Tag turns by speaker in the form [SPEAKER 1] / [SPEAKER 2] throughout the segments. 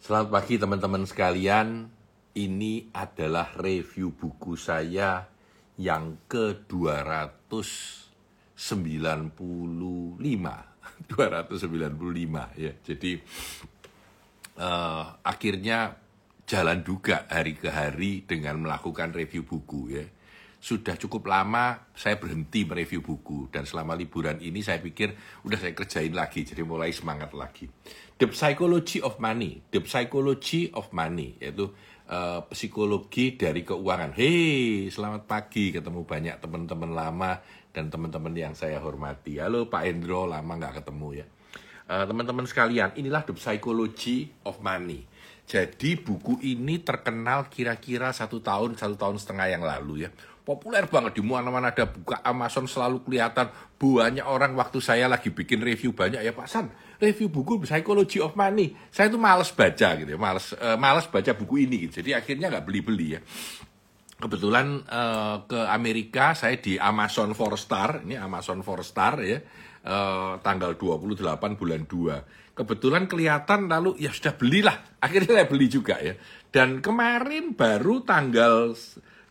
[SPEAKER 1] Selamat pagi teman-teman sekalian. Ini adalah review buku saya yang ke-295. 295 ya. Jadi uh, akhirnya jalan juga hari ke hari dengan melakukan review buku ya sudah cukup lama saya berhenti mereview buku dan selama liburan ini saya pikir udah saya kerjain lagi jadi mulai semangat lagi. The Psychology of Money, The Psychology of Money yaitu uh, psikologi dari keuangan. Hei, selamat pagi ketemu banyak teman-teman lama dan teman-teman yang saya hormati. Halo Pak Endro, lama nggak ketemu ya. Uh, teman-teman sekalian, inilah The Psychology of Money. Jadi buku ini terkenal kira-kira satu tahun, satu tahun setengah yang lalu ya populer banget di mana-mana ada buka Amazon selalu kelihatan. Banyak orang waktu saya lagi bikin review banyak ya Pak San review buku Psychology of Money. Saya itu males baca gitu ya males uh, males baca buku ini gitu. Jadi akhirnya nggak beli-beli ya. Kebetulan uh, ke Amerika saya di Amazon Four Star ini Amazon Four Star ya uh, tanggal 28 bulan 2 kebetulan kelihatan lalu ya sudah belilah. Akhirnya saya beli juga ya. Dan kemarin baru tanggal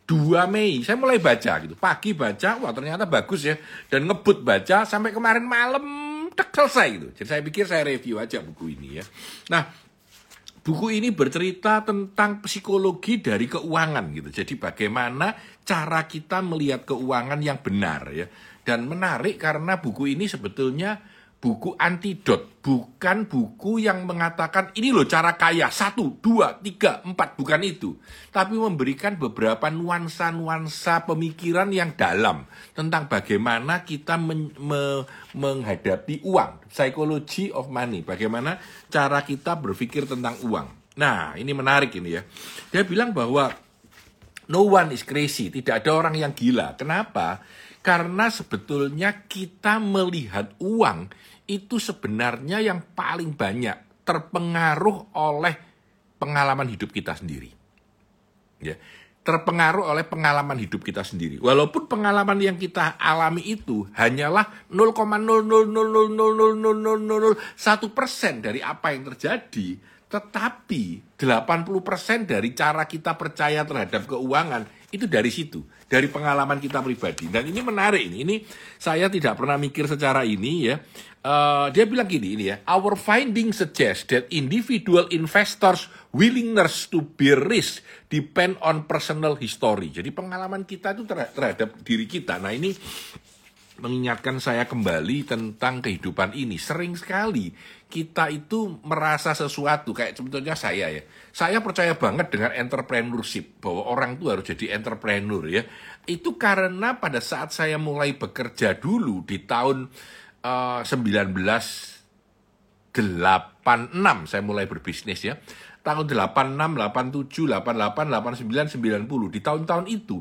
[SPEAKER 1] 2 Mei. Saya mulai baca gitu. Pagi baca wah ternyata bagus ya. Dan ngebut baca sampai kemarin malam. Tek selesai gitu. Jadi saya pikir saya review aja buku ini ya. Nah buku ini bercerita tentang psikologi dari keuangan gitu. Jadi bagaimana cara kita melihat keuangan yang benar ya. Dan menarik karena buku ini sebetulnya buku antidot, bukan buku yang mengatakan ini loh cara kaya, satu, dua, tiga, empat, bukan itu. Tapi memberikan beberapa nuansa-nuansa pemikiran yang dalam tentang bagaimana kita men me menghadapi uang, psychology of money, bagaimana cara kita berpikir tentang uang. Nah, ini menarik ini ya. Dia bilang bahwa no one is crazy, tidak ada orang yang gila. Kenapa? Karena sebetulnya kita melihat uang itu sebenarnya yang paling banyak terpengaruh oleh pengalaman hidup kita sendiri. Ya, terpengaruh oleh pengalaman hidup kita sendiri. Walaupun pengalaman yang kita alami itu hanyalah 0,000000001 persen dari apa yang terjadi, tetapi 80 persen dari cara kita percaya terhadap keuangan itu dari situ, dari pengalaman kita pribadi. Dan ini menarik ini. Ini saya tidak pernah mikir secara ini ya. Uh, dia bilang gini ini ya, our finding suggest that individual investors willingness to bear risk depend on personal history. Jadi pengalaman kita itu terhadap diri kita. Nah ini mengingatkan saya kembali tentang kehidupan ini. Sering sekali kita itu merasa sesuatu kayak sebetulnya saya ya. Saya percaya banget dengan entrepreneurship bahwa orang itu harus jadi entrepreneur ya. Itu karena pada saat saya mulai bekerja dulu di tahun uh, 1986 saya mulai berbisnis ya. Tahun 86, 87, 88, 89, 90 di tahun-tahun itu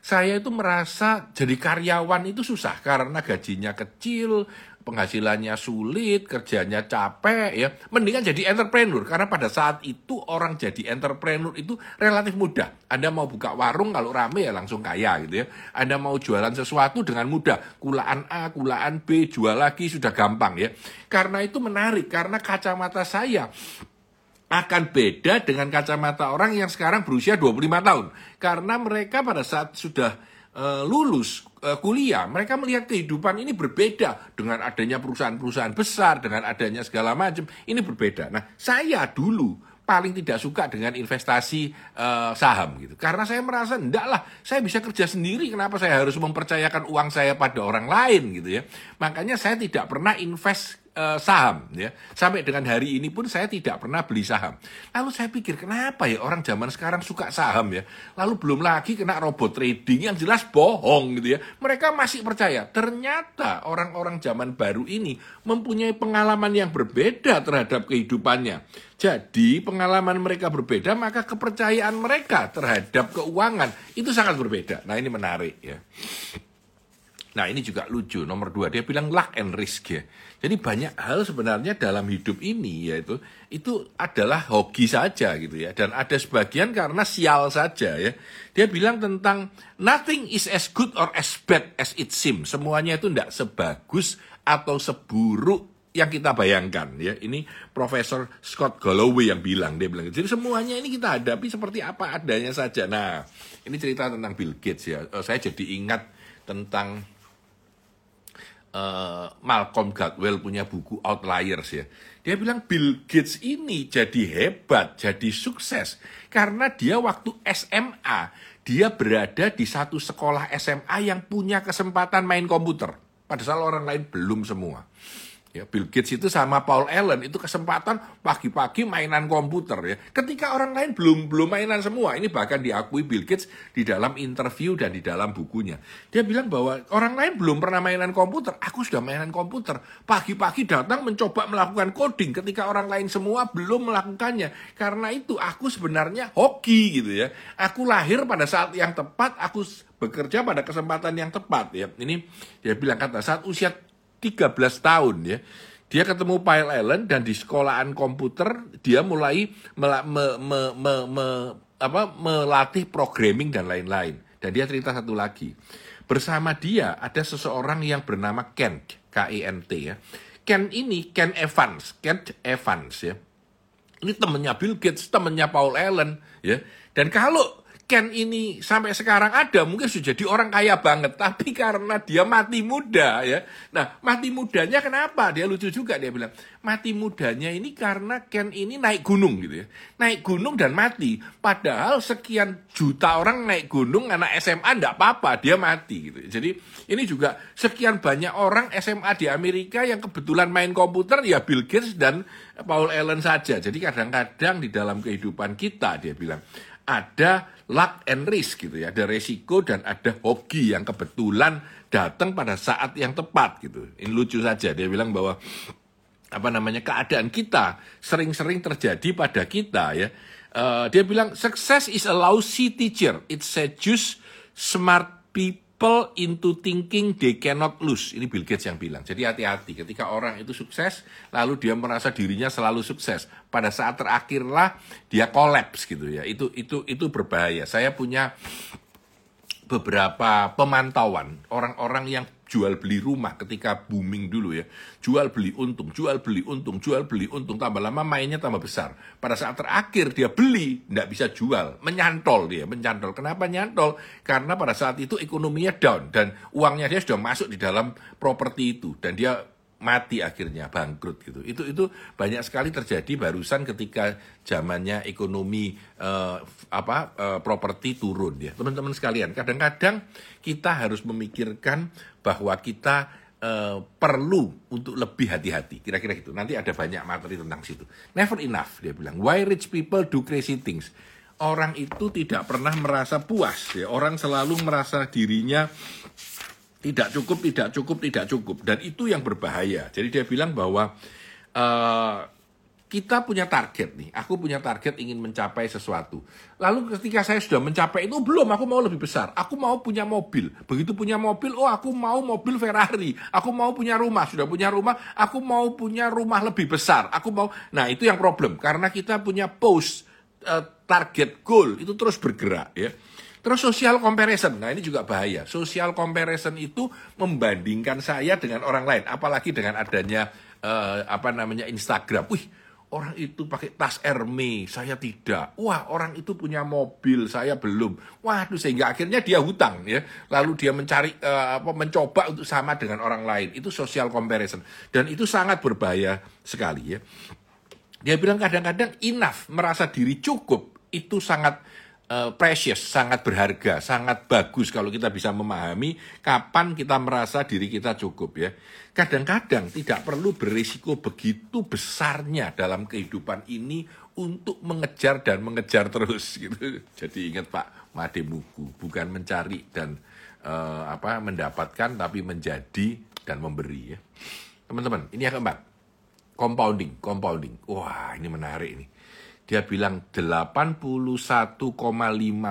[SPEAKER 1] saya itu merasa jadi karyawan itu susah karena gajinya kecil, penghasilannya sulit, kerjanya capek ya. Mendingan jadi entrepreneur karena pada saat itu orang jadi entrepreneur itu relatif mudah. Anda mau buka warung kalau rame ya langsung kaya gitu ya. Anda mau jualan sesuatu dengan mudah. Kulaan A, kulaan B, jual lagi sudah gampang ya. Karena itu menarik karena kacamata saya akan beda dengan kacamata orang yang sekarang berusia 25 tahun. Karena mereka pada saat sudah uh, lulus uh, kuliah, mereka melihat kehidupan ini berbeda dengan adanya perusahaan-perusahaan besar, dengan adanya segala macam. Ini berbeda. Nah, saya dulu paling tidak suka dengan investasi uh, saham gitu. Karena saya merasa enggak lah, saya bisa kerja sendiri, kenapa saya harus mempercayakan uang saya pada orang lain gitu ya. Makanya saya tidak pernah invest uh, saham ya. Sampai dengan hari ini pun saya tidak pernah beli saham. Lalu saya pikir kenapa ya orang zaman sekarang suka saham ya. Lalu belum lagi kena robot trading yang jelas bohong gitu ya. Mereka masih percaya. Ternyata orang-orang zaman baru ini mempunyai pengalaman yang berbeda terhadap kehidupannya. Jadi pengalaman mereka berbeda, maka kepercayaan mereka terhadap keuangan itu sangat berbeda. Nah ini menarik ya. Nah ini juga lucu, nomor dua dia bilang luck and risk ya. Jadi banyak hal sebenarnya dalam hidup ini yaitu itu adalah hoki saja gitu ya. Dan ada sebagian karena sial saja ya. Dia bilang tentang nothing is as good or as bad as it seems. Semuanya itu tidak sebagus atau seburuk yang kita bayangkan ya ini Profesor Scott Galloway yang bilang dia bilang jadi semuanya ini kita hadapi seperti apa adanya saja nah ini cerita tentang Bill Gates ya uh, saya jadi ingat tentang uh, Malcolm Gladwell punya buku Outliers ya. Dia bilang Bill Gates ini jadi hebat jadi sukses karena dia waktu SMA dia berada di satu sekolah SMA yang punya kesempatan main komputer. Padahal orang lain belum semua Ya, Bill Gates itu sama Paul Allen itu kesempatan pagi-pagi mainan komputer ya. Ketika orang lain belum belum mainan semua. Ini bahkan diakui Bill Gates di dalam interview dan di dalam bukunya. Dia bilang bahwa orang lain belum pernah mainan komputer, aku sudah mainan komputer. Pagi-pagi datang mencoba melakukan coding ketika orang lain semua belum melakukannya. Karena itu aku sebenarnya hoki gitu ya. Aku lahir pada saat yang tepat, aku bekerja pada kesempatan yang tepat ya. Ini dia bilang kata saat usia 13 tahun ya. Dia ketemu Pyle Allen dan di sekolahan komputer dia mulai me, me, me, me, me, apa, melatih programming dan lain-lain. Dan dia cerita satu lagi. Bersama dia ada seseorang yang bernama Ken, K-E-N-T ya. Ken ini, Ken Evans, Ken Evans ya. Ini temennya Bill Gates, temennya Paul Allen ya. Dan kalau Ken ini sampai sekarang ada mungkin sudah jadi orang kaya banget tapi karena dia mati muda ya. Nah mati mudanya kenapa? Dia lucu juga dia bilang mati mudanya ini karena Ken ini naik gunung gitu ya. Naik gunung dan mati. Padahal sekian juta orang naik gunung anak SMA enggak apa-apa dia mati gitu jadi ini juga sekian banyak orang SMA di Amerika yang kebetulan main komputer ya Bill Gates dan Paul Allen saja. Jadi kadang-kadang di dalam kehidupan kita dia bilang ada luck and risk gitu ya, ada resiko dan ada hoki yang kebetulan datang pada saat yang tepat gitu. Ini lucu saja dia bilang bahwa apa namanya keadaan kita sering-sering terjadi pada kita ya. Uh, dia bilang success is a lousy teacher. It seduces smart people people into thinking they cannot lose. Ini Bill Gates yang bilang. Jadi hati-hati ketika orang itu sukses, lalu dia merasa dirinya selalu sukses. Pada saat terakhirlah dia kolaps gitu ya. Itu itu itu berbahaya. Saya punya beberapa pemantauan orang-orang yang jual beli rumah ketika booming dulu ya. Jual beli untung, jual beli untung, jual beli untung. Tambah lama mainnya tambah besar. Pada saat terakhir dia beli, tidak bisa jual. Menyantol dia, menyantol. Kenapa nyantol? Karena pada saat itu ekonominya down. Dan uangnya dia sudah masuk di dalam properti itu. Dan dia mati akhirnya bangkrut gitu. Itu itu banyak sekali terjadi barusan ketika zamannya ekonomi uh, apa uh, properti turun ya. Teman-teman sekalian, kadang-kadang kita harus memikirkan bahwa kita uh, perlu untuk lebih hati-hati. Kira-kira gitu. Nanti ada banyak materi tentang situ. Never enough dia bilang. Why rich people do crazy things? Orang itu tidak pernah merasa puas ya. Orang selalu merasa dirinya tidak cukup, tidak cukup, tidak cukup. Dan itu yang berbahaya. Jadi dia bilang bahwa uh, kita punya target nih. Aku punya target ingin mencapai sesuatu. Lalu ketika saya sudah mencapai itu belum, aku mau lebih besar. Aku mau punya mobil. Begitu punya mobil, oh aku mau mobil Ferrari. Aku mau punya rumah. Sudah punya rumah, aku mau punya rumah lebih besar. Aku mau. Nah itu yang problem karena kita punya post uh, target goal itu terus bergerak ya. Terus social comparison, nah ini juga bahaya. Social comparison itu membandingkan saya dengan orang lain, apalagi dengan adanya uh, apa namanya Instagram. Wih, orang itu pakai tas Hermes, saya tidak. Wah, orang itu punya mobil, saya belum. Waduh, sehingga akhirnya dia hutang ya. Lalu dia mencari uh, apa mencoba untuk sama dengan orang lain. Itu social comparison dan itu sangat berbahaya sekali ya. Dia bilang kadang-kadang enough, merasa diri cukup itu sangat uh, precious, sangat berharga, sangat bagus kalau kita bisa memahami kapan kita merasa diri kita cukup ya. Kadang-kadang tidak perlu berisiko begitu besarnya dalam kehidupan ini untuk mengejar dan mengejar terus gitu. Jadi ingat Pak Made Mugu, bukan mencari dan uh, apa mendapatkan tapi menjadi dan memberi ya. Teman-teman, ini yang keempat. Compounding, compounding. Wah, ini menarik ini dia bilang 81,5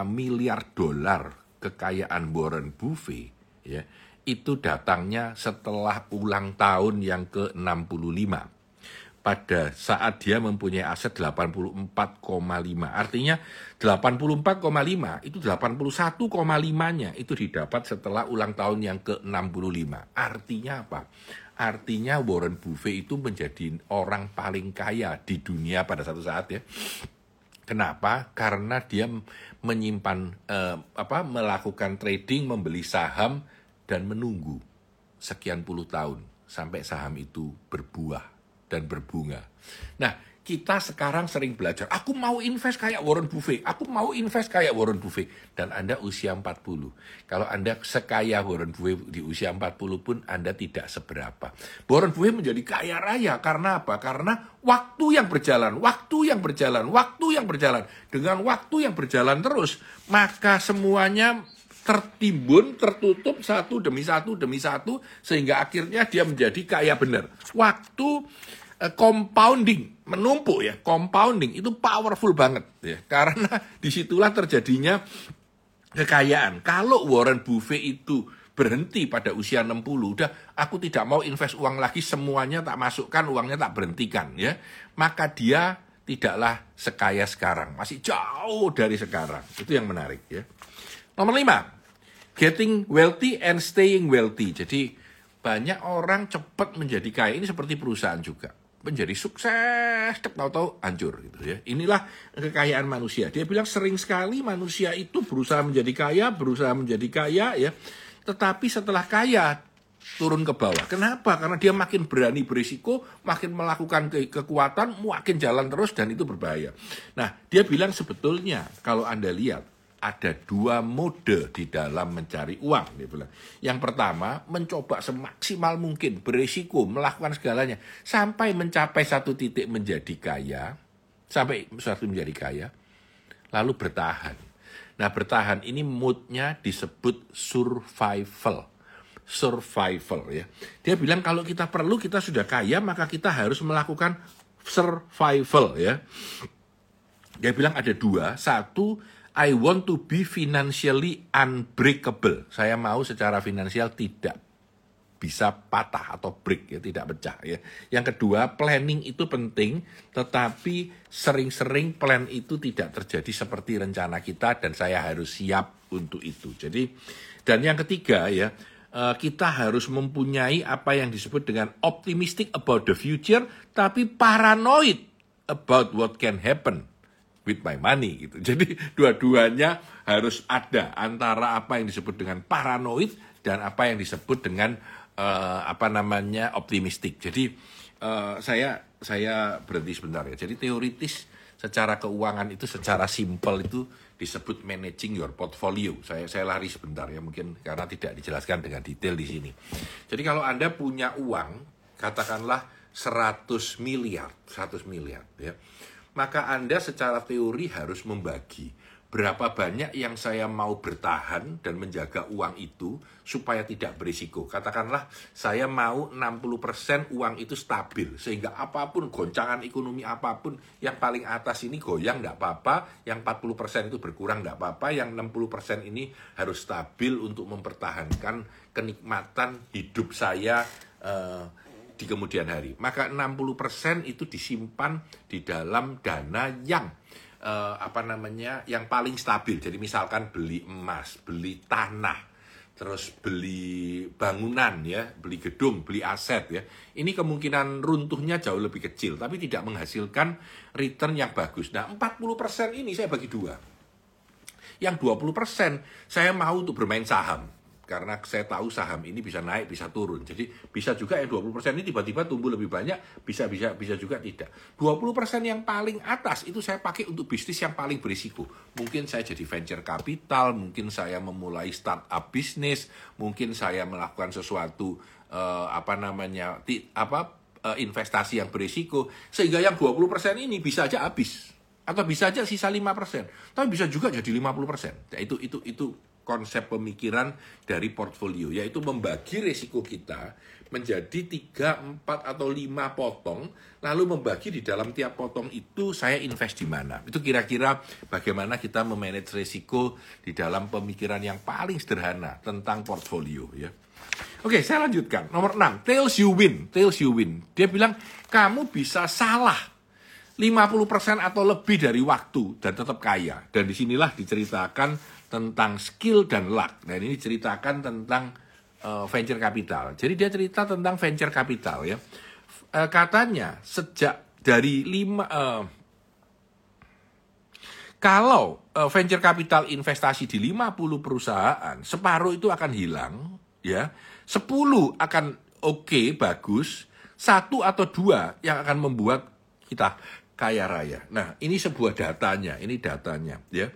[SPEAKER 1] miliar dolar kekayaan Warren Buffett ya itu datangnya setelah ulang tahun yang ke-65 pada saat dia mempunyai aset 84,5 artinya 84,5 itu 81,5 nya itu didapat setelah ulang tahun yang ke-65 artinya apa artinya Warren Buffett itu menjadi orang paling kaya di dunia pada satu saat ya. Kenapa? Karena dia menyimpan eh, apa melakukan trading, membeli saham dan menunggu sekian puluh tahun sampai saham itu berbuah dan berbunga. Nah, kita sekarang sering belajar, aku mau invest kayak Warren Buffett, aku mau invest kayak Warren Buffett. Dan Anda usia 40. Kalau Anda sekaya Warren Buffett di usia 40 pun Anda tidak seberapa. Warren Buffett menjadi kaya raya karena apa? Karena waktu yang berjalan, waktu yang berjalan, waktu yang berjalan. Dengan waktu yang berjalan terus, maka semuanya tertimbun, tertutup satu demi satu demi satu, sehingga akhirnya dia menjadi kaya benar. Waktu compounding, menumpuk ya, compounding itu powerful banget ya. Karena di situlah terjadinya kekayaan. Kalau Warren Buffett itu berhenti pada usia 60, udah aku tidak mau invest uang lagi, semuanya tak masukkan, uangnya tak berhentikan ya. Maka dia tidaklah sekaya sekarang, masih jauh dari sekarang. Itu yang menarik ya. Nomor lima, getting wealthy and staying wealthy. Jadi banyak orang cepat menjadi kaya. Ini seperti perusahaan juga menjadi sukses, tahu-tahu hancur gitu ya. Inilah kekayaan manusia. Dia bilang sering sekali manusia itu berusaha menjadi kaya, berusaha menjadi kaya ya. Tetapi setelah kaya turun ke bawah. Kenapa? Karena dia makin berani berisiko, makin melakukan ke kekuatan, makin jalan terus dan itu berbahaya. Nah, dia bilang sebetulnya kalau Anda lihat ada dua mode di dalam mencari uang. Dia bilang. Yang pertama, mencoba semaksimal mungkin, berisiko, melakukan segalanya. Sampai mencapai satu titik menjadi kaya, sampai satu menjadi kaya, lalu bertahan. Nah bertahan ini moodnya disebut survival. Survival ya. Dia bilang kalau kita perlu, kita sudah kaya, maka kita harus melakukan survival ya. Dia bilang ada dua, satu I want to be financially unbreakable. Saya mau secara finansial tidak bisa patah atau break ya, tidak pecah ya. Yang kedua, planning itu penting, tetapi sering-sering plan itu tidak terjadi seperti rencana kita dan saya harus siap untuk itu. Jadi dan yang ketiga ya, eh, kita harus mempunyai apa yang disebut dengan optimistic about the future tapi paranoid about what can happen with my money gitu. Jadi dua-duanya harus ada antara apa yang disebut dengan paranoid dan apa yang disebut dengan uh, apa namanya optimistik. Jadi uh, saya saya berhenti sebentar ya. Jadi teoritis secara keuangan itu secara simpel itu disebut managing your portfolio. Saya saya lari sebentar ya mungkin karena tidak dijelaskan dengan detail di sini. Jadi kalau Anda punya uang katakanlah 100 miliar, 100 miliar ya maka Anda secara teori harus membagi berapa banyak yang saya mau bertahan dan menjaga uang itu supaya tidak berisiko. Katakanlah saya mau 60% uang itu stabil sehingga apa pun goncangan ekonomi apa pun yang paling atas ini goyang tidak apa-apa, yang 40% itu berkurang tidak apa-apa, yang 60% ini harus stabil untuk mempertahankan kenikmatan hidup saya eh, di kemudian hari. Maka 60% itu disimpan di dalam dana yang eh, apa namanya yang paling stabil. Jadi misalkan beli emas, beli tanah, terus beli bangunan ya, beli gedung, beli aset ya. Ini kemungkinan runtuhnya jauh lebih kecil tapi tidak menghasilkan return yang bagus. Nah, 40% ini saya bagi dua. Yang 20% saya mau untuk bermain saham karena saya tahu saham ini bisa naik bisa turun. Jadi bisa juga yang 20% ini tiba-tiba tumbuh lebih banyak bisa bisa bisa juga tidak. 20% yang paling atas itu saya pakai untuk bisnis yang paling berisiko. Mungkin saya jadi venture capital mungkin saya memulai startup bisnis mungkin saya melakukan sesuatu uh, apa namanya ti, apa uh, investasi yang berisiko. Sehingga yang 20% ini bisa aja habis. Atau bisa aja sisa 5%. Tapi bisa juga jadi 50%. Ya, itu itu itu konsep pemikiran dari portfolio, yaitu membagi risiko kita menjadi 3, 4, atau 5 potong, lalu membagi di dalam tiap potong itu saya invest di mana. Itu kira-kira bagaimana kita memanage risiko di dalam pemikiran yang paling sederhana tentang portfolio. ya. Oke, saya lanjutkan. Nomor 6, tails you win. Tails you win. Dia bilang, kamu bisa salah 50% atau lebih dari waktu dan tetap kaya. Dan di sinilah diceritakan tentang skill dan luck. Nah ini ceritakan tentang uh, venture capital. Jadi dia cerita tentang venture capital ya. Uh, katanya sejak dari lima uh, kalau uh, venture capital investasi di 50 perusahaan, separuh itu akan hilang, ya. 10 akan oke, okay, bagus, satu atau dua yang akan membuat kita kaya raya. Nah, ini sebuah datanya, ini datanya, ya.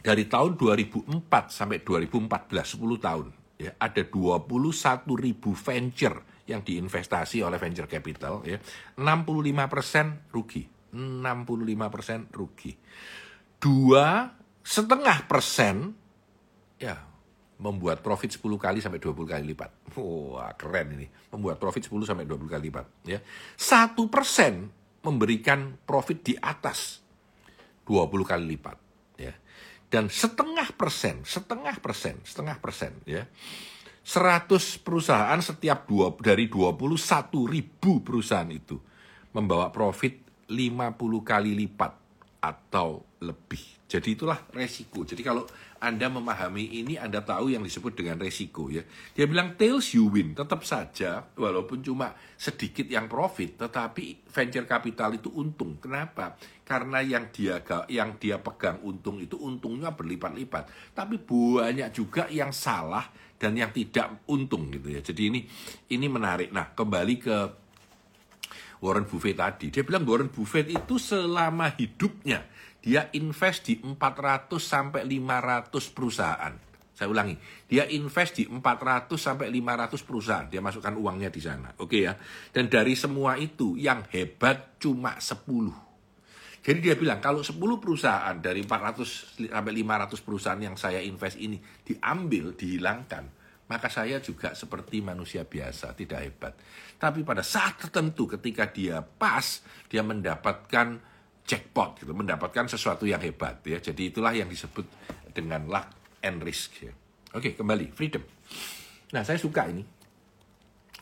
[SPEAKER 1] Dari tahun 2004 sampai 2014, 10 tahun, ya, ada 21 ribu venture yang diinvestasi oleh venture capital, ya. 65 persen rugi, 65 persen rugi. Dua setengah persen, ya, membuat profit 10 kali sampai 20 kali lipat. Wah, keren ini. Membuat profit 10 sampai 20 kali lipat. Ya. Satu persen memberikan profit di atas 20 kali lipat. Dan setengah persen, setengah persen, setengah persen. Ya. 100 perusahaan setiap dua, dari 21 ribu perusahaan itu membawa profit 50 kali lipat atau lebih. Jadi itulah resiko. Jadi kalau Anda memahami ini, Anda tahu yang disebut dengan resiko ya. Dia bilang tails you win, tetap saja walaupun cuma sedikit yang profit, tetapi venture capital itu untung. Kenapa? Karena yang dia yang dia pegang untung itu untungnya berlipat-lipat. Tapi banyak juga yang salah dan yang tidak untung gitu ya. Jadi ini ini menarik. Nah, kembali ke Warren Buffett tadi. Dia bilang Warren Buffett itu selama hidupnya dia invest di 400 sampai 500 perusahaan. Saya ulangi, dia invest di 400 sampai 500 perusahaan. Dia masukkan uangnya di sana. Oke ya. Dan dari semua itu yang hebat cuma 10. Jadi dia bilang kalau 10 perusahaan dari 400 sampai 500 perusahaan yang saya invest ini diambil, dihilangkan, maka saya juga seperti manusia biasa, tidak hebat. Tapi pada saat tertentu ketika dia pas, dia mendapatkan jackpot, gitu, mendapatkan sesuatu yang hebat. ya. Jadi itulah yang disebut dengan luck and risk. Ya. Oke, kembali, freedom. Nah, saya suka ini.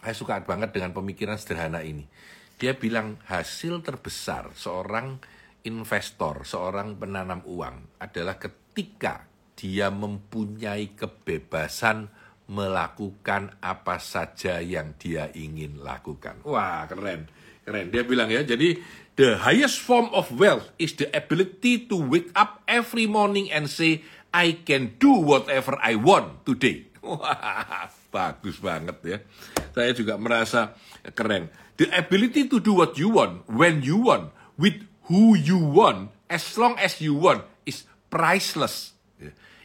[SPEAKER 1] Saya suka banget dengan pemikiran sederhana ini. Dia bilang hasil terbesar seorang investor, seorang penanam uang adalah ketika dia mempunyai kebebasan melakukan apa saja yang dia ingin lakukan. Wah, keren. Keren. Dia bilang ya, jadi the highest form of wealth is the ability to wake up every morning and say, I can do whatever I want today. Bagus banget ya. Saya juga merasa keren. The ability to do what you want, when you want, with who you want, as long as you want, is priceless.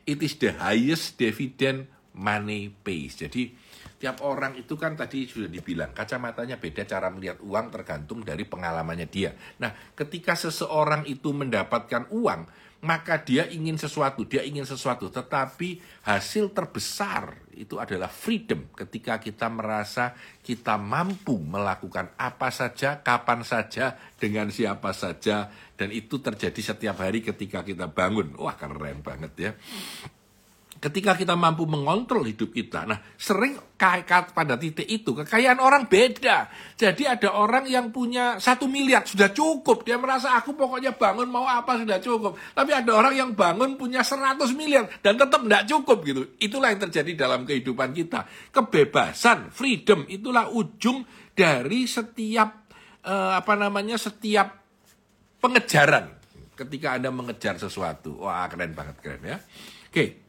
[SPEAKER 1] It is the highest dividend money pays. Jadi tiap orang itu kan tadi sudah dibilang kacamatanya beda cara melihat uang tergantung dari pengalamannya dia. Nah, ketika seseorang itu mendapatkan uang, maka dia ingin sesuatu, dia ingin sesuatu, tetapi hasil terbesar itu adalah freedom ketika kita merasa kita mampu melakukan apa saja, kapan saja, dengan siapa saja, dan itu terjadi setiap hari ketika kita bangun. Wah, keren banget ya ketika kita mampu mengontrol hidup kita. Nah, sering kaikat pada titik itu kekayaan orang beda. Jadi ada orang yang punya satu miliar sudah cukup. Dia merasa aku pokoknya bangun mau apa sudah cukup. Tapi ada orang yang bangun punya seratus miliar dan tetap tidak cukup gitu. Itulah yang terjadi dalam kehidupan kita. Kebebasan, freedom itulah ujung dari setiap uh, apa namanya setiap pengejaran ketika Anda mengejar sesuatu. Wah, keren banget keren ya. Oke,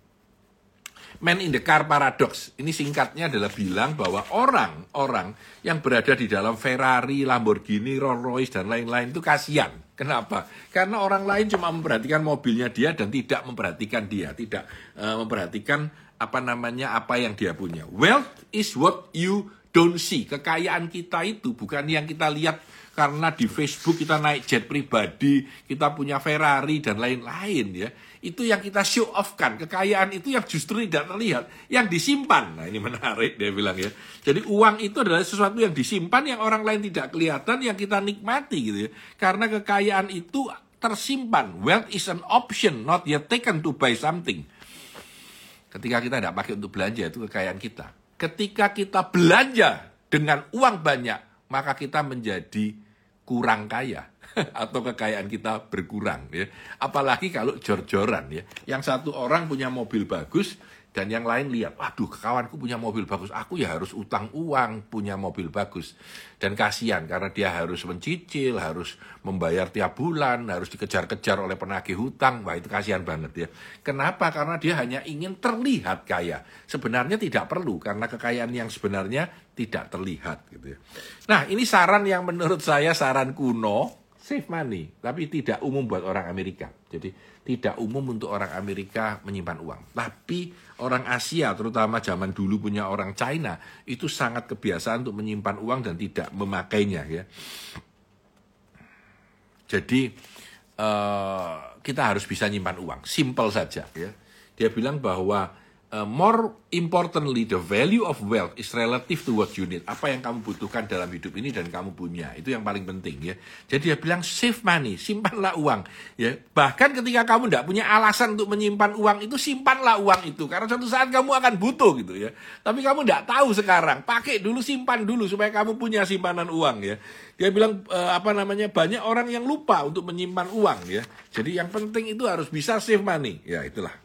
[SPEAKER 1] Man in the car paradox. Ini singkatnya adalah bilang bahwa orang-orang yang berada di dalam Ferrari, Lamborghini, Rolls Royce dan lain-lain itu kasihan. Kenapa? Karena orang lain cuma memperhatikan mobilnya dia dan tidak memperhatikan dia, tidak uh, memperhatikan apa namanya apa yang dia punya. Wealth is what you don't see. Kekayaan kita itu bukan yang kita lihat karena di Facebook kita naik jet pribadi, kita punya Ferrari dan lain-lain ya itu yang kita show off kan. Kekayaan itu yang justru tidak terlihat, yang disimpan. Nah ini menarik dia bilang ya. Jadi uang itu adalah sesuatu yang disimpan yang orang lain tidak kelihatan, yang kita nikmati gitu ya. Karena kekayaan itu tersimpan. Wealth is an option, not yet taken to buy something. Ketika kita tidak pakai untuk belanja itu kekayaan kita. Ketika kita belanja dengan uang banyak, maka kita menjadi kurang kaya atau kekayaan kita berkurang ya. Apalagi kalau jor-joran ya. Yang satu orang punya mobil bagus, Dan yang lain lihat, waduh kawanku punya mobil bagus, aku ya harus utang uang punya mobil bagus. Dan kasihan karena dia harus mencicil, harus membayar tiap bulan, harus dikejar-kejar oleh penagih hutang. Wah itu kasihan banget ya. Kenapa? Karena dia hanya ingin terlihat kaya. Sebenarnya tidak perlu karena kekayaan yang sebenarnya tidak terlihat gitu ya. Nah ini saran yang menurut saya saran kuno, save money, tapi tidak umum buat orang Amerika. Jadi tidak umum untuk orang Amerika menyimpan uang. Tapi orang Asia, terutama zaman dulu punya orang China, itu sangat kebiasaan untuk menyimpan uang dan tidak memakainya. Ya. Jadi uh, kita harus bisa menyimpan uang, simple saja. Ya. Dia bilang bahwa uh, more importantly the value of wealth is relative to what you need. Apa yang kamu butuhkan dalam hidup ini dan kamu punya. Itu yang paling penting ya. Jadi dia bilang save money, simpanlah uang ya. Bahkan ketika kamu tidak punya alasan untuk menyimpan uang itu simpanlah uang itu karena suatu saat kamu akan butuh gitu ya. Tapi kamu tidak tahu sekarang. Pakai dulu simpan dulu supaya kamu punya simpanan uang ya. Dia bilang e, apa namanya banyak orang yang lupa untuk menyimpan uang ya. Jadi yang penting itu harus bisa save money. Ya itulah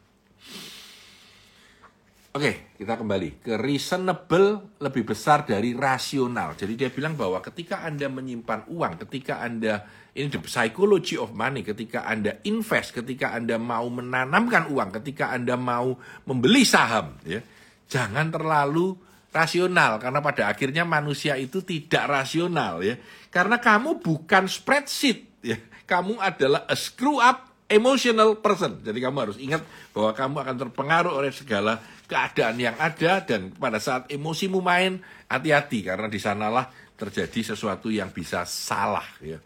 [SPEAKER 1] Oke, kita kembali ke reasonable lebih besar dari rasional. Jadi dia bilang bahwa ketika Anda menyimpan uang, ketika Anda ini the psychology of money, ketika Anda invest, ketika Anda mau menanamkan uang, ketika Anda mau membeli saham, ya, jangan terlalu rasional karena pada akhirnya manusia itu tidak rasional ya. Karena kamu bukan spreadsheet ya. Kamu adalah a screw up emotional person. Jadi kamu harus ingat bahwa kamu akan terpengaruh oleh segala keadaan yang ada dan pada saat emosimu main hati-hati karena di sanalah terjadi sesuatu yang bisa salah ya.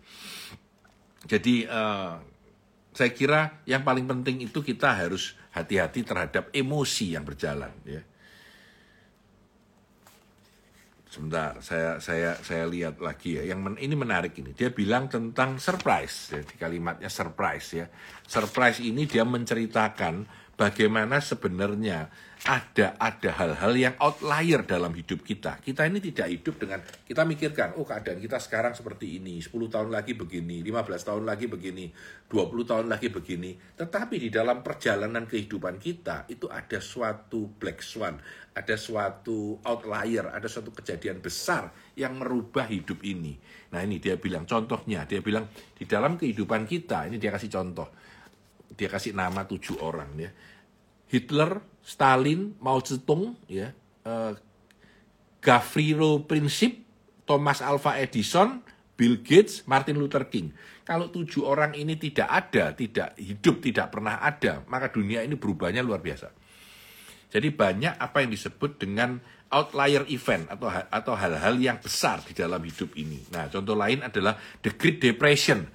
[SPEAKER 1] Jadi uh, saya kira yang paling penting itu kita harus hati-hati terhadap emosi yang berjalan ya. Sebentar, saya saya saya lihat lagi ya. Yang men, ini menarik ini. Dia bilang tentang surprise ya, di kalimatnya surprise ya. Surprise ini dia menceritakan bagaimana sebenarnya ada ada hal-hal yang outlier dalam hidup kita. Kita ini tidak hidup dengan kita mikirkan, oh keadaan kita sekarang seperti ini, 10 tahun lagi begini, 15 tahun lagi begini, 20 tahun lagi begini. Tetapi di dalam perjalanan kehidupan kita itu ada suatu black swan, ada suatu outlier, ada suatu kejadian besar yang merubah hidup ini. Nah, ini dia bilang contohnya, dia bilang di dalam kehidupan kita, ini dia kasih contoh. Dia kasih nama tujuh orang ya Hitler, Stalin, Mao Zedong, ya, uh, Gavrilo Princip, Thomas Alva Edison, Bill Gates, Martin Luther King. Kalau tujuh orang ini tidak ada, tidak hidup, tidak pernah ada, maka dunia ini berubahnya luar biasa. Jadi banyak apa yang disebut dengan outlier event atau atau hal-hal yang besar di dalam hidup ini. Nah, contoh lain adalah the Great Depression,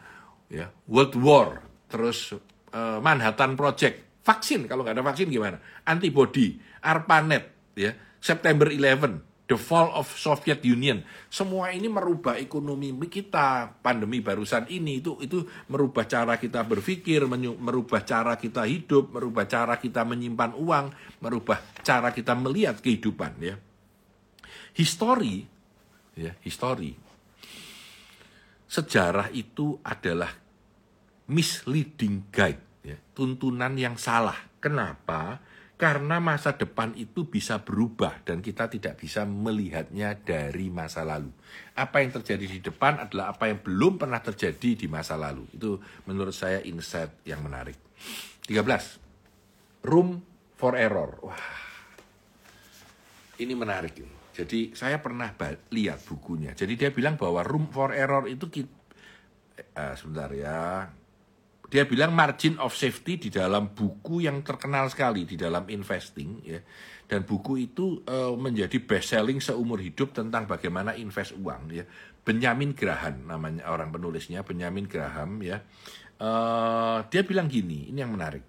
[SPEAKER 1] ya, World War, terus uh, Manhattan Project, Vaksin, kalau nggak ada vaksin gimana? Antibody, ARPANET, ya, September 11, the fall of Soviet Union. Semua ini merubah ekonomi kita. Pandemi barusan ini itu itu merubah cara kita berpikir, merubah cara kita hidup, merubah cara kita menyimpan uang, merubah cara kita melihat kehidupan ya. History ya, history. Sejarah itu adalah misleading guide ya, tuntunan yang salah. Kenapa? Karena masa depan itu bisa berubah dan kita tidak bisa melihatnya dari masa lalu. Apa yang terjadi di depan adalah apa yang belum pernah terjadi di masa lalu. Itu menurut saya insight yang menarik. 13. Room for error. Wah. Ini menarik ini. Jadi saya pernah lihat bukunya. Jadi dia bilang bahwa room for error itu kita, eh, sebentar ya dia bilang margin of safety di dalam buku yang terkenal sekali di dalam investing ya. Dan buku itu uh, menjadi best selling seumur hidup tentang bagaimana invest uang ya. Benjamin Graham namanya orang penulisnya Benjamin Graham ya. Uh, dia bilang gini ini yang menarik.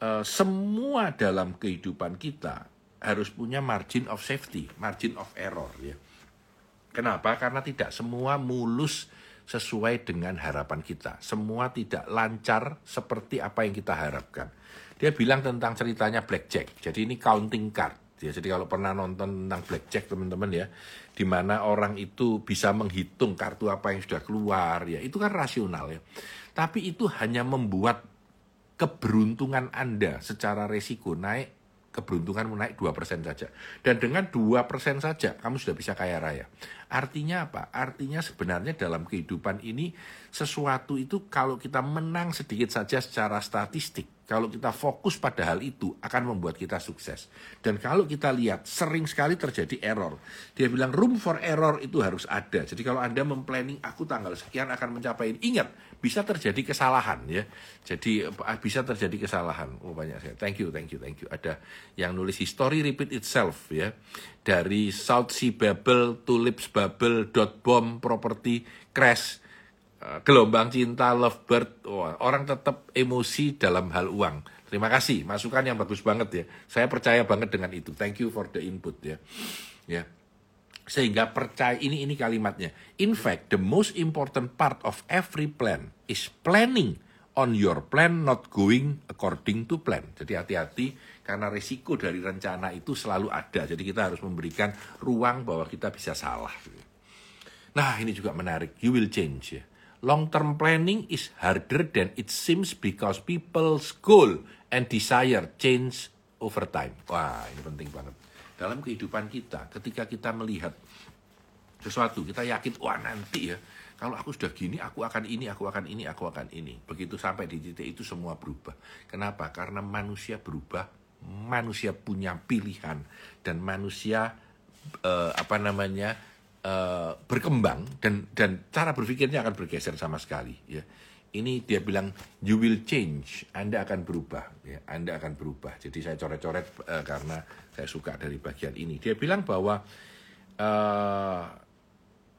[SPEAKER 1] Uh, semua dalam kehidupan kita harus punya margin of safety margin of error ya. Kenapa? Karena tidak semua mulus sesuai dengan harapan kita. Semua tidak lancar seperti apa yang kita harapkan. Dia bilang tentang ceritanya blackjack. Jadi ini counting card. Ya, jadi kalau pernah nonton tentang blackjack teman-teman ya, di mana orang itu bisa menghitung kartu apa yang sudah keluar ya, itu kan rasional ya. Tapi itu hanya membuat keberuntungan Anda secara resiko naik keberuntunganmu naik 2% saja. Dan dengan 2% saja kamu sudah bisa kaya raya. Artinya apa? Artinya sebenarnya dalam kehidupan ini sesuatu itu kalau kita menang sedikit saja secara statistik, kalau kita fokus pada hal itu akan membuat kita sukses. Dan kalau kita lihat sering sekali terjadi error. Dia bilang room for error itu harus ada. Jadi kalau Anda memplanning aku tanggal sekian akan mencapai ini, ingat bisa terjadi kesalahan ya. Jadi ah, bisa terjadi kesalahan. Oh banyak saya. Thank you, thank you, thank you. Ada yang nulis history repeat itself ya. Dari South Sea Bubble, Tulips Bubble, dot bomb, property crash Eh, gelombang cinta, lovebird, oh, orang tetap emosi dalam hal uang. Terima kasih, masukan yang bagus banget ya. Saya percaya banget dengan itu. Thank you for the input ya. Ya. Sehingga percaya ini ini kalimatnya. In fact, the most important part of every plan is planning on your plan not going according to plan. Jadi hati-hati karena risiko dari rencana itu selalu ada. Jadi kita harus memberikan ruang bahwa kita bisa salah. Nah ini juga menarik. You will change ya long term planning is harder than it seems because people's goal and desire change over time. Wah, ini penting banget. Dalam kehidupan kita, ketika kita melihat sesuatu, kita yakin, wah nanti ya, kalau aku sudah gini, aku akan ini, aku akan ini, aku akan ini. Begitu sampai di titik itu semua berubah. Kenapa? Karena manusia berubah, manusia punya pilihan, dan manusia, eh, apa namanya, uh, berkembang dan dan cara berpikirnya akan bergeser sama sekali ya. Ini dia bilang you will change. Anda akan berubah ya. Anda akan berubah. Jadi saya coret-coret uh, karena saya suka dari bagian ini. Dia bilang bahwa uh,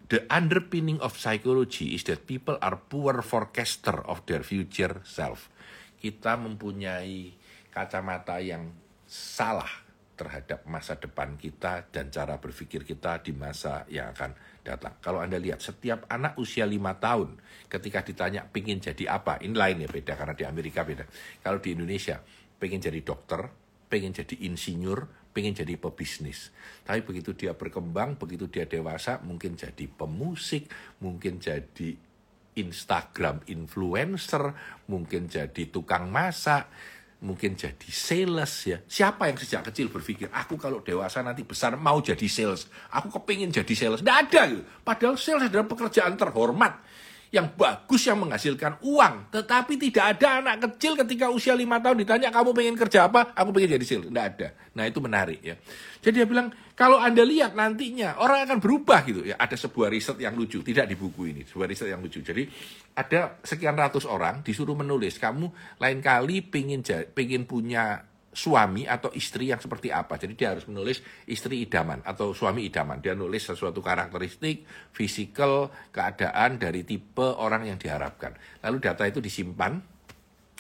[SPEAKER 1] the underpinning of psychology is that people are poor forecaster of their future self. Kita mempunyai kacamata yang salah terhadap masa depan kita dan cara berpikir kita di masa yang akan datang. Kalau Anda lihat, setiap anak usia lima tahun ketika ditanya pengen jadi apa, ini lain ya beda karena di Amerika beda. Kalau di Indonesia, pengen jadi dokter, pengen jadi insinyur, pengen jadi pebisnis. Tapi begitu dia berkembang, begitu dia dewasa, mungkin jadi pemusik, mungkin jadi Instagram influencer, mungkin jadi tukang masak, mungkin jadi sales ya. Siapa yang sejak kecil berpikir, aku kalau dewasa nanti besar mau jadi sales. Aku kepingin jadi sales. Tidak ada. Padahal sales adalah pekerjaan terhormat yang bagus yang menghasilkan uang. Tetapi tidak ada anak kecil ketika usia lima tahun ditanya kamu pengen kerja apa? Aku pengen jadi sales. Tidak ada. Nah itu menarik ya. Jadi dia bilang kalau anda lihat nantinya orang akan berubah gitu ya. Ada sebuah riset yang lucu tidak di buku ini. Sebuah riset yang lucu. Jadi ada sekian ratus orang disuruh menulis kamu lain kali pengen pengen punya suami atau istri yang seperti apa. Jadi dia harus menulis istri idaman atau suami idaman. Dia nulis sesuatu karakteristik, fisikal, keadaan dari tipe orang yang diharapkan. Lalu data itu disimpan.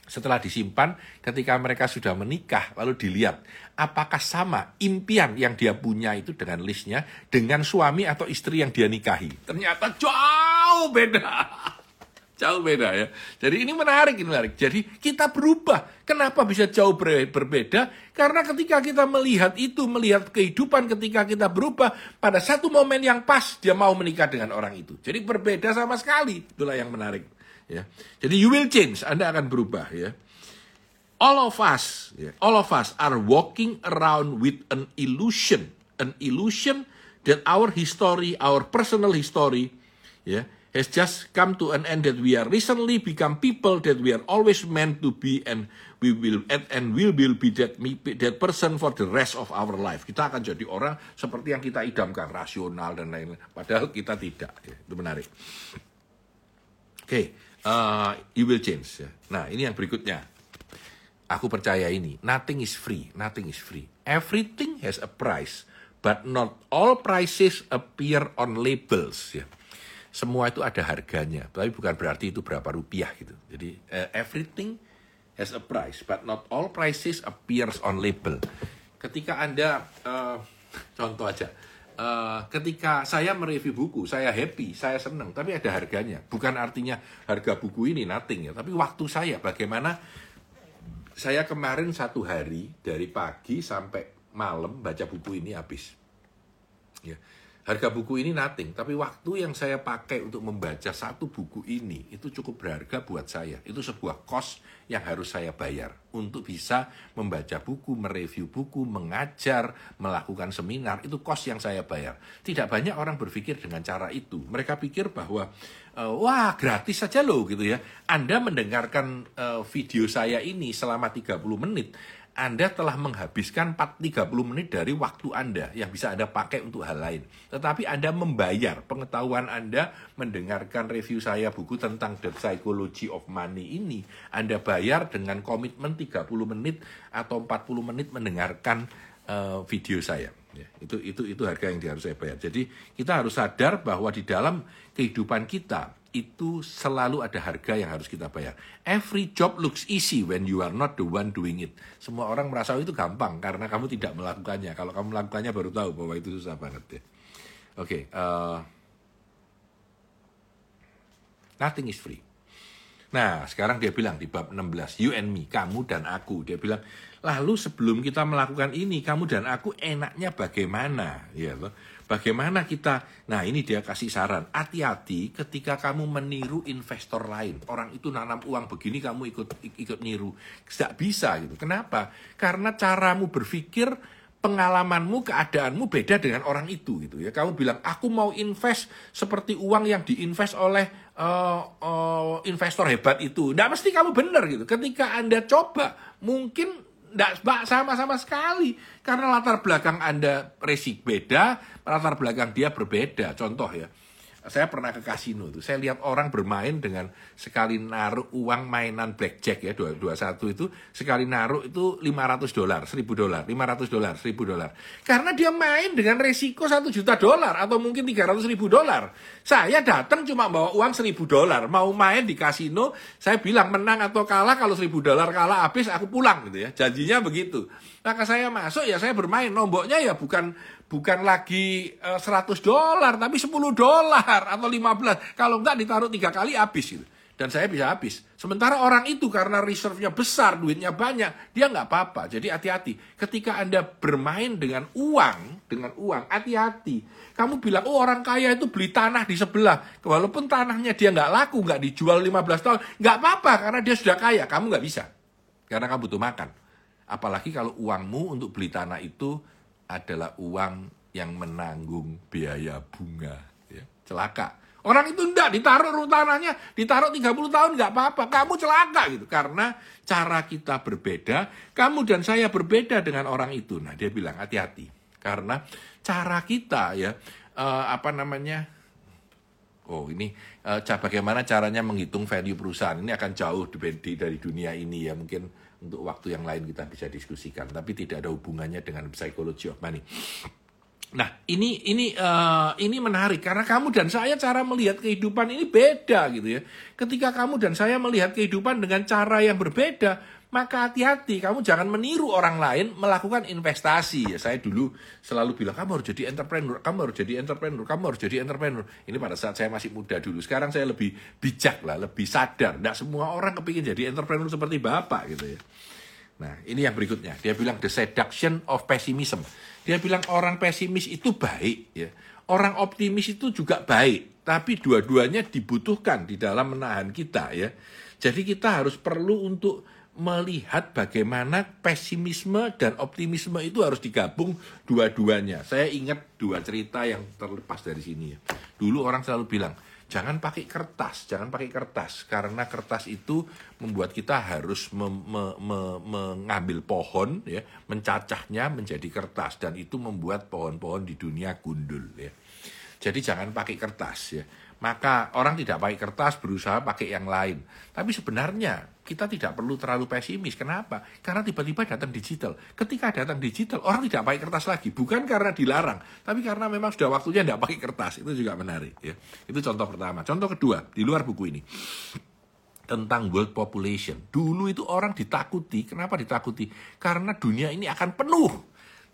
[SPEAKER 1] Setelah disimpan, ketika mereka sudah menikah, lalu dilihat apakah sama impian yang dia punya itu dengan listnya dengan suami atau istri yang dia nikahi. Ternyata jauh beda. Jauh beda ya. Jadi ini menarik, ini menarik. Jadi kita berubah. Kenapa bisa jauh ber berbeda? Karena ketika kita melihat itu, melihat kehidupan ketika kita berubah, pada satu momen yang pas dia mau menikah dengan orang itu. Jadi berbeda sama sekali. Itulah yang menarik. Ya. Jadi you will change, Anda akan berubah ya. All of us, ya, all of us are walking around with an illusion, an illusion that our history, our personal history, ya, has just come to an end that we are recently become people that we are always meant to be and we will and, and we will be that that person for the rest of our life. Kita akan jadi orang seperti yang kita idamkan, rasional dan lain-lain. Padahal kita tidak. Ya, itu menarik. Oke, okay, uh, you will change. Ya. Nah, ini yang berikutnya. Aku percaya ini, nothing is free, nothing is free. Everything has a price, but not all prices appear on labels. Ya semua itu ada harganya, tapi bukan berarti itu berapa rupiah gitu. Jadi uh, everything has a price, but not all prices appears on label. Ketika anda uh, contoh aja, uh, ketika saya mereview buku, saya happy, saya senang, tapi ada harganya. Bukan artinya harga buku ini nothing ya, tapi waktu saya bagaimana saya kemarin satu hari dari pagi sampai malam baca buku ini habis. Ya Harga buku ini nothing, tapi waktu yang saya pakai untuk membaca satu buku ini itu cukup berharga buat saya. Itu sebuah cost yang harus saya bayar untuk bisa membaca buku, mereview buku, mengajar, melakukan seminar. Itu cost yang saya bayar. Tidak banyak orang berpikir dengan cara itu. Mereka pikir bahwa uh, wah gratis saja loh gitu ya. Anda mendengarkan uh, video saya ini selama 30 menit anda telah menghabiskan 4, 30 menit dari waktu Anda yang bisa Anda pakai untuk hal lain. Tetapi Anda membayar pengetahuan Anda mendengarkan review saya buku tentang The Psychology of Money ini. Anda bayar dengan komitmen 30 menit atau 40 menit mendengarkan uh, video saya. Ya, itu itu itu harga yang harus saya bayar. Jadi kita harus sadar bahwa di dalam kehidupan kita itu selalu ada harga yang harus kita bayar. Every job looks easy when you are not the one doing it. Semua orang merasa itu gampang karena kamu tidak melakukannya. Kalau kamu melakukannya baru tahu bahwa itu susah banget ya. Oke, okay, uh, eh, nothing is free. Nah, sekarang dia bilang di bab 16, you and me, kamu dan aku. Dia bilang, lalu sebelum kita melakukan ini, kamu dan aku enaknya bagaimana? Ya, Bagaimana kita, nah ini dia kasih saran, hati-hati ketika kamu meniru investor lain. Orang itu nanam uang begini, kamu ikut ikut niru. Tidak bisa gitu. Kenapa? Karena caramu berpikir, pengalamanmu, keadaanmu beda dengan orang itu gitu ya. Kamu bilang, aku mau invest seperti uang yang diinvest oleh uh, uh, investor hebat itu. Tidak mesti kamu benar gitu. Ketika Anda coba, mungkin tidak sama-sama sekali. Karena latar belakang Anda resik beda, latar belakang dia berbeda. Contoh ya, saya pernah ke kasino itu, saya lihat orang bermain dengan sekali naruh uang mainan blackjack ya, 221 itu sekali naruh itu 500 dolar, 1000 dolar, 500 dolar, 1000 dolar. Karena dia main dengan resiko 1 juta dolar atau mungkin 300 ribu dolar. Saya datang cuma bawa uang 1000 dolar, mau main di kasino, saya bilang menang atau kalah kalau 1000 dolar kalah habis aku pulang gitu ya. Janjinya begitu. Maka saya masuk ya saya bermain, nomboknya ya bukan bukan lagi uh, eh, 100 dolar, tapi 10 dolar atau 15. Kalau enggak ditaruh tiga kali habis gitu. Dan saya bisa habis. Sementara orang itu karena reserve-nya besar, duitnya banyak, dia nggak apa-apa. Jadi hati-hati. Ketika Anda bermain dengan uang, dengan uang, hati-hati. Kamu bilang, oh orang kaya itu beli tanah di sebelah. Walaupun tanahnya dia nggak laku, nggak dijual 15 tahun, nggak apa-apa karena dia sudah kaya. Kamu nggak bisa. Karena kamu butuh makan. Apalagi kalau uangmu untuk beli tanah itu adalah uang yang menanggung biaya bunga. Ya, celaka. Orang itu enggak ditaruh tanahnya, ditaruh 30 tahun enggak apa-apa. Kamu celaka gitu. Karena cara kita berbeda, kamu dan saya berbeda dengan orang itu. Nah, dia bilang hati-hati. Karena cara kita ya uh, apa namanya? Oh, ini uh, bagaimana caranya menghitung value perusahaan. Ini akan jauh dari dunia ini ya. Mungkin untuk waktu yang lain kita bisa diskusikan, tapi tidak ada hubungannya dengan psychology of money. Nah, ini ini uh, ini menarik karena kamu dan saya cara melihat kehidupan ini beda gitu ya. Ketika kamu dan saya melihat kehidupan dengan cara yang berbeda, maka hati-hati, kamu jangan meniru orang lain melakukan investasi. Ya, saya dulu selalu bilang, kamu harus jadi entrepreneur, kamu harus jadi entrepreneur, kamu harus jadi entrepreneur. Ini pada saat saya masih muda dulu. Sekarang saya lebih bijak lah, lebih sadar. Tidak semua orang kepingin jadi entrepreneur seperti Bapak gitu ya. Nah, ini yang berikutnya. Dia bilang the seduction of pessimism. Dia bilang orang pesimis itu baik, ya. Orang optimis itu juga baik, tapi dua-duanya dibutuhkan di dalam menahan kita, ya. Jadi kita harus perlu untuk melihat bagaimana pesimisme dan optimisme itu harus digabung dua-duanya. Saya ingat dua cerita yang terlepas dari sini. Dulu orang selalu bilang, jangan pakai kertas, jangan pakai kertas karena kertas itu membuat kita harus me, me, me, mengambil pohon ya, mencacahnya menjadi kertas dan itu membuat pohon-pohon di dunia gundul ya. Jadi jangan pakai kertas ya. Maka orang tidak pakai kertas berusaha pakai yang lain. Tapi sebenarnya kita tidak perlu terlalu pesimis. Kenapa? Karena tiba-tiba datang digital. Ketika datang digital, orang tidak pakai kertas lagi. Bukan karena dilarang, tapi karena memang sudah waktunya tidak pakai kertas. Itu juga menarik. Ya. Itu contoh pertama. Contoh kedua, di luar buku ini. Tentang world population. Dulu itu orang ditakuti. Kenapa ditakuti? Karena dunia ini akan penuh.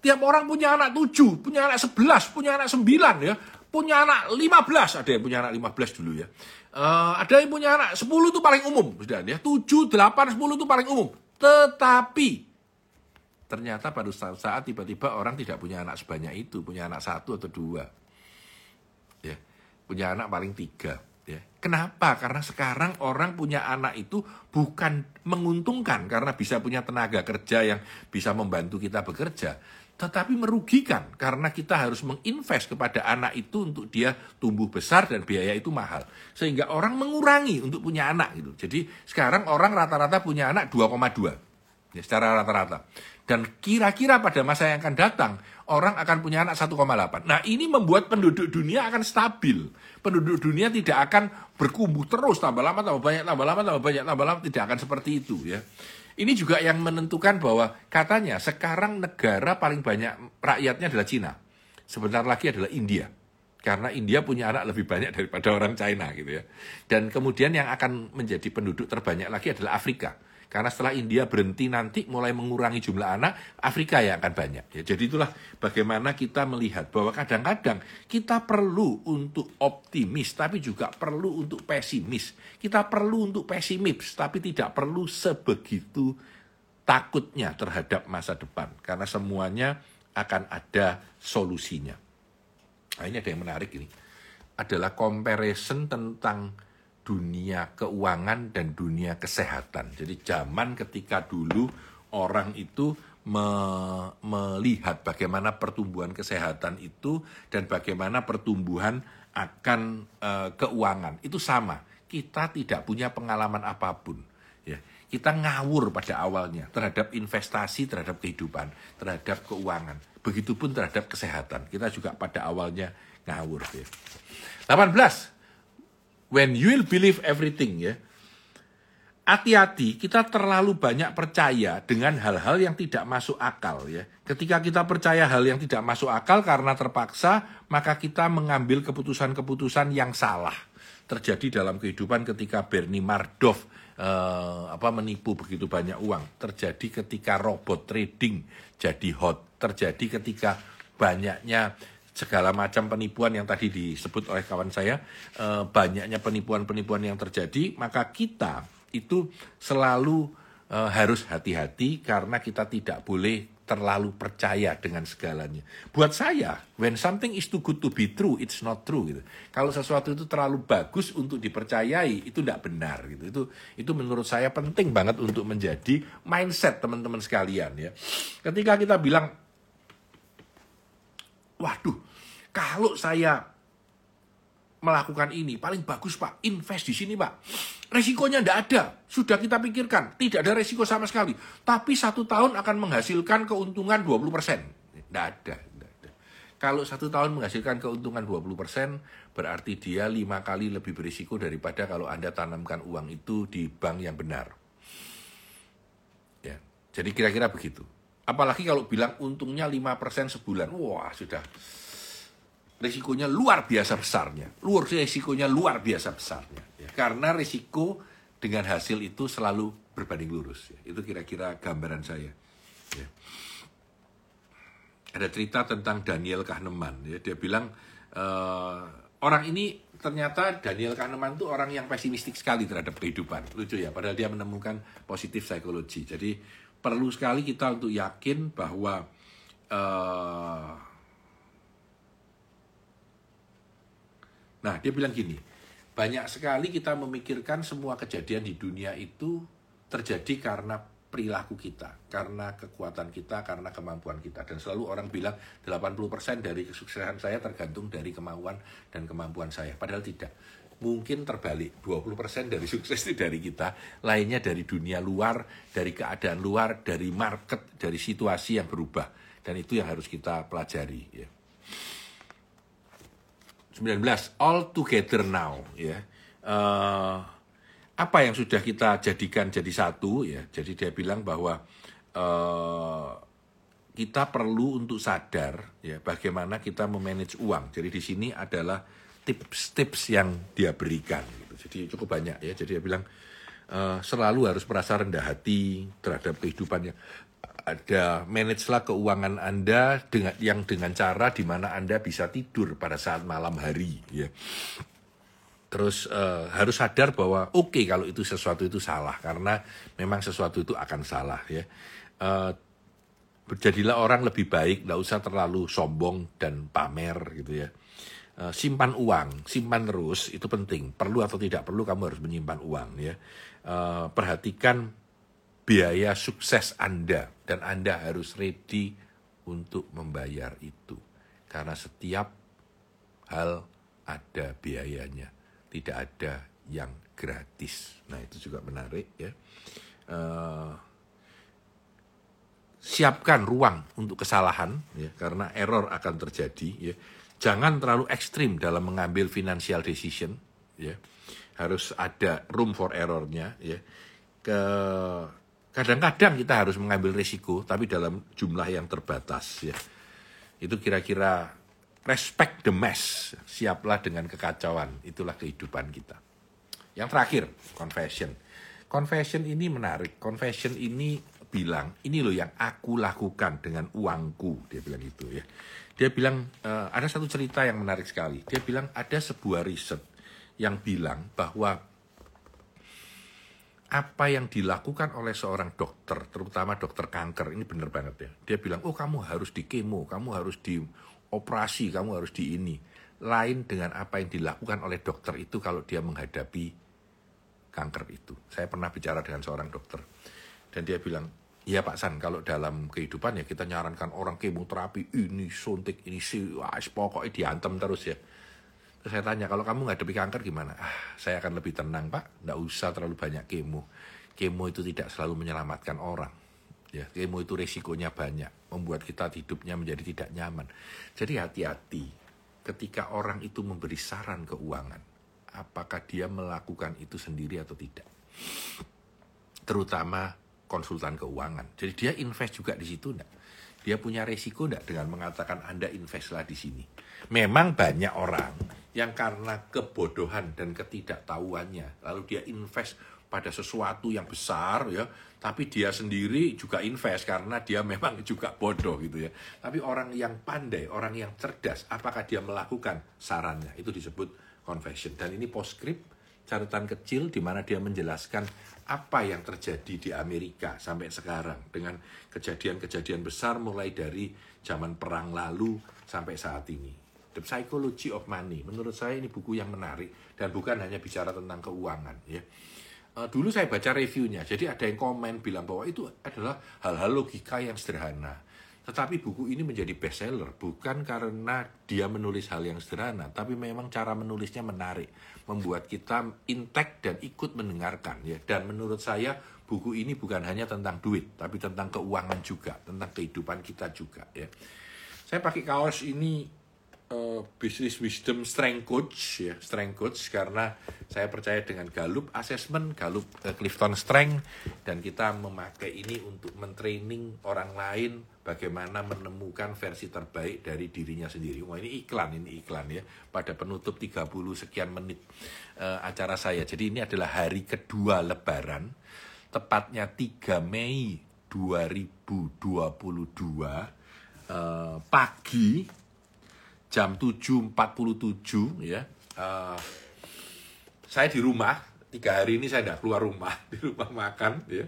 [SPEAKER 1] Tiap orang punya anak tujuh, punya anak sebelas, punya anak sembilan ya. Punya anak lima belas, ada yang punya anak lima belas dulu ya Uh, ada yang punya anak 10 itu paling umum, sudah ya. 7, 8, 10 itu paling umum. Tetapi ternyata pada saat tiba-tiba orang tidak punya anak sebanyak itu, punya anak satu atau dua. punya anak paling tiga. Ya. Kenapa? Karena sekarang orang punya anak itu bukan menguntungkan karena bisa punya tenaga kerja yang bisa membantu kita bekerja, tetapi merugikan karena kita harus menginvest kepada anak itu untuk dia tumbuh besar dan biaya itu mahal. Sehingga orang mengurangi untuk punya anak gitu. Jadi sekarang orang rata-rata punya anak 2,2 ya, secara rata-rata. Dan kira-kira pada masa yang akan datang orang akan punya anak 1,8. Nah, ini membuat penduduk dunia akan stabil. Penduduk dunia tidak akan berkumbuh terus tambah lama tambah banyak tambah lama tambah banyak tambah lama tidak akan seperti itu ya. Ini juga yang menentukan bahwa katanya sekarang negara paling banyak rakyatnya adalah Cina. Sebentar lagi adalah India. Karena India punya anak lebih banyak daripada orang China gitu ya. Dan kemudian yang akan menjadi penduduk terbanyak lagi adalah Afrika. Karena setelah India berhenti nanti mulai mengurangi jumlah anak, Afrika yang akan banyak. Ya, jadi itulah bagaimana kita melihat bahwa kadang-kadang kita perlu untuk optimis, tapi juga perlu untuk pesimis. Kita perlu untuk pesimis, tapi tidak perlu sebegitu takutnya terhadap masa depan. Karena semuanya akan ada solusinya. Nah, ini ada yang menarik ini. Adalah comparison tentang dunia keuangan dan dunia kesehatan. Jadi zaman ketika dulu orang itu me melihat bagaimana pertumbuhan kesehatan itu dan bagaimana pertumbuhan akan e, keuangan itu sama. Kita tidak punya pengalaman apa pun. Ya, kita ngawur pada awalnya terhadap investasi, terhadap kehidupan, terhadap keuangan. Begitupun terhadap kesehatan. Kita juga pada awalnya ngawur. Ya. 18 when you will believe everything ya. Hati-hati, kita terlalu banyak percaya dengan hal-hal yang tidak masuk akal ya. Ketika kita percaya hal yang tidak masuk akal karena terpaksa, maka kita mengambil keputusan-keputusan yang salah. Terjadi dalam kehidupan ketika Bernie Madoff eh, apa menipu begitu banyak uang. Terjadi ketika robot trading jadi hot. Terjadi ketika banyaknya segala macam penipuan yang tadi disebut oleh kawan saya, e, banyaknya penipuan-penipuan yang terjadi, maka kita itu selalu e, harus hati-hati karena kita tidak boleh terlalu percaya dengan segalanya. Buat saya, when something is too good to be true, it's not true gitu. Kalau sesuatu itu terlalu bagus untuk dipercayai, itu tidak benar gitu. Itu itu menurut saya penting banget untuk menjadi mindset teman-teman sekalian ya. Ketika kita bilang waduh, kalau saya melakukan ini, paling bagus Pak, invest di sini Pak. Resikonya tidak ada, sudah kita pikirkan, tidak ada resiko sama sekali. Tapi satu tahun akan menghasilkan keuntungan 20%. Tidak ada. Kalau satu tahun menghasilkan keuntungan 20%, berarti dia lima kali lebih berisiko daripada kalau Anda tanamkan uang itu di bank yang benar. Ya, jadi kira-kira begitu. Apalagi kalau bilang untungnya 5% sebulan. Wah, sudah risikonya luar biasa besarnya. Luar risikonya luar biasa besarnya. Ya. Karena risiko dengan hasil itu selalu berbanding lurus. Ya. Itu kira-kira gambaran saya. Ya. Ada cerita tentang Daniel Kahneman. Ya. Dia bilang uh, orang ini ternyata Daniel Kahneman itu orang yang pesimistik sekali terhadap kehidupan. Lucu ya, padahal dia menemukan positif psikologi. Jadi perlu sekali kita untuk yakin bahwa uh, nah dia bilang gini banyak sekali kita memikirkan semua kejadian di dunia itu terjadi karena perilaku kita, karena kekuatan kita, karena kemampuan kita. Dan selalu orang bilang 80% dari kesuksesan saya tergantung dari kemauan dan kemampuan saya. Padahal tidak mungkin terbalik. 20% dari sukses itu dari kita lainnya dari dunia luar dari keadaan luar dari market dari situasi yang berubah. Dan itu yang harus kita pelajari ya. 19 all together now ya. Uh, apa yang sudah kita jadikan jadi satu ya? Jadi dia bilang bahwa uh, kita perlu untuk sadar ya bagaimana kita memanage uang. Jadi di sini adalah tips-tips yang dia berikan. Gitu. Jadi cukup banyak ya. Jadi dia bilang uh, selalu harus merasa rendah hati terhadap kehidupannya. Ada manajelah keuangan Anda dengan yang dengan cara di mana Anda bisa tidur pada saat malam hari. Ya. Terus uh, harus sadar bahwa oke okay, kalau itu sesuatu itu salah karena memang sesuatu itu akan salah ya. Uh, jadilah orang lebih baik, tidak usah terlalu sombong dan pamer gitu ya simpan uang, simpan terus itu penting. Perlu atau tidak perlu kamu harus menyimpan uang ya. Uh, perhatikan biaya sukses Anda dan Anda harus ready untuk membayar itu. Karena setiap hal ada biayanya, tidak ada yang gratis. Nah itu juga menarik ya. Uh, siapkan ruang untuk kesalahan ya karena error akan terjadi ya jangan terlalu ekstrim dalam mengambil financial decision ya. Harus ada room for errornya ya. Ke kadang-kadang kita harus mengambil risiko tapi dalam jumlah yang terbatas ya. Itu kira-kira respect the mess siaplah dengan kekacauan. Itulah kehidupan kita. Yang terakhir confession. Confession ini menarik. Confession ini bilang ini loh yang aku lakukan dengan uangku dia bilang gitu ya dia bilang uh, ada satu cerita yang menarik sekali. Dia bilang ada sebuah riset yang bilang bahwa apa yang dilakukan oleh seorang dokter terutama dokter kanker ini benar banget ya. Dia bilang oh kamu harus di kemo kamu harus di operasi kamu harus di ini. Lain dengan apa yang dilakukan oleh dokter itu kalau dia menghadapi kanker itu. Saya pernah bicara dengan seorang dokter dan dia bilang Iya Pak San, kalau dalam kehidupan ya kita nyarankan orang kemoterapi ini suntik ini sih, wah, pokoknya diantem terus ya. Terus saya tanya, kalau kamu nggak kanker gimana? Ah, saya akan lebih tenang Pak, nggak usah terlalu banyak kemo. Kemo itu tidak selalu menyelamatkan orang. Ya, kemo itu resikonya banyak, membuat kita hidupnya menjadi tidak nyaman. Jadi hati-hati ketika orang itu memberi saran keuangan, apakah dia melakukan itu sendiri atau tidak. Terutama konsultan keuangan. Jadi dia invest juga di situ enggak? Dia punya resiko enggak dengan mengatakan Anda investlah di sini? Memang banyak orang yang karena kebodohan dan ketidaktahuannya, lalu dia invest pada sesuatu yang besar ya, tapi dia sendiri juga invest karena dia memang juga bodoh gitu ya. Tapi orang yang pandai, orang yang cerdas, apakah dia melakukan sarannya? Itu disebut confession. Dan ini postscript catatan kecil di mana dia menjelaskan apa yang terjadi di Amerika sampai sekarang dengan kejadian-kejadian besar mulai dari zaman perang lalu sampai saat ini. The Psychology of Money. Menurut saya ini buku yang menarik dan bukan hanya bicara tentang keuangan ya. Uh, dulu saya baca reviewnya, jadi ada yang komen bilang bahwa itu adalah hal-hal logika yang sederhana. Tetapi buku ini menjadi bestseller bukan karena dia menulis hal yang sederhana, tapi memang cara menulisnya menarik, membuat kita intek dan ikut mendengarkan ya. Dan menurut saya buku ini bukan hanya tentang duit, tapi tentang keuangan juga, tentang kehidupan kita juga ya. Saya pakai kaos ini uh, Business Wisdom Strength Coach ya, Strength Coach karena saya percaya dengan Gallup Assessment, Gallup uh, Clifton Strength dan kita memakai ini untuk mentraining orang lain bagaimana menemukan versi terbaik dari dirinya sendiri. Wah ini iklan, ini iklan ya. Pada penutup 30 sekian menit uh, acara saya. Jadi ini adalah hari kedua lebaran, tepatnya 3 Mei 2022 uh, pagi jam 7.47 ya. Uh, saya di rumah, tiga hari ini saya tidak keluar rumah, di rumah makan ya.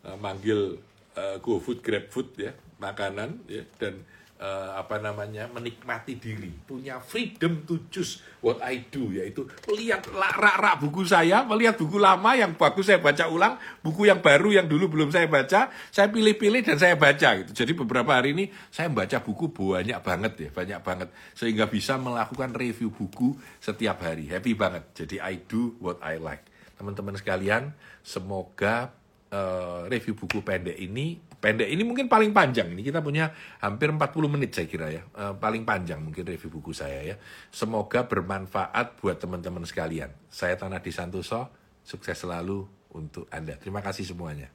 [SPEAKER 1] Uh, manggil uh, GoFood, GrabFood ya makanan ya dan uh, apa namanya menikmati diri. Punya freedom to choose what I do yaitu melihat rak-rak buku saya melihat buku lama yang bagus saya baca ulang buku yang baru yang dulu belum saya baca saya pilih-pilih dan saya baca gitu. Jadi beberapa hari ini saya baca buku banyak banget ya banyak banget. Sehingga bisa melakukan review buku setiap hari. Happy banget. Jadi I do what I like. Teman-teman sekalian semoga uh, review buku pendek ini pendek. Ini mungkin paling panjang. Ini kita punya hampir 40 menit saya kira ya. Uh, paling panjang mungkin review buku saya ya. Semoga bermanfaat buat teman-teman sekalian. Saya Tanah Santoso. Sukses selalu untuk anda. Terima kasih semuanya.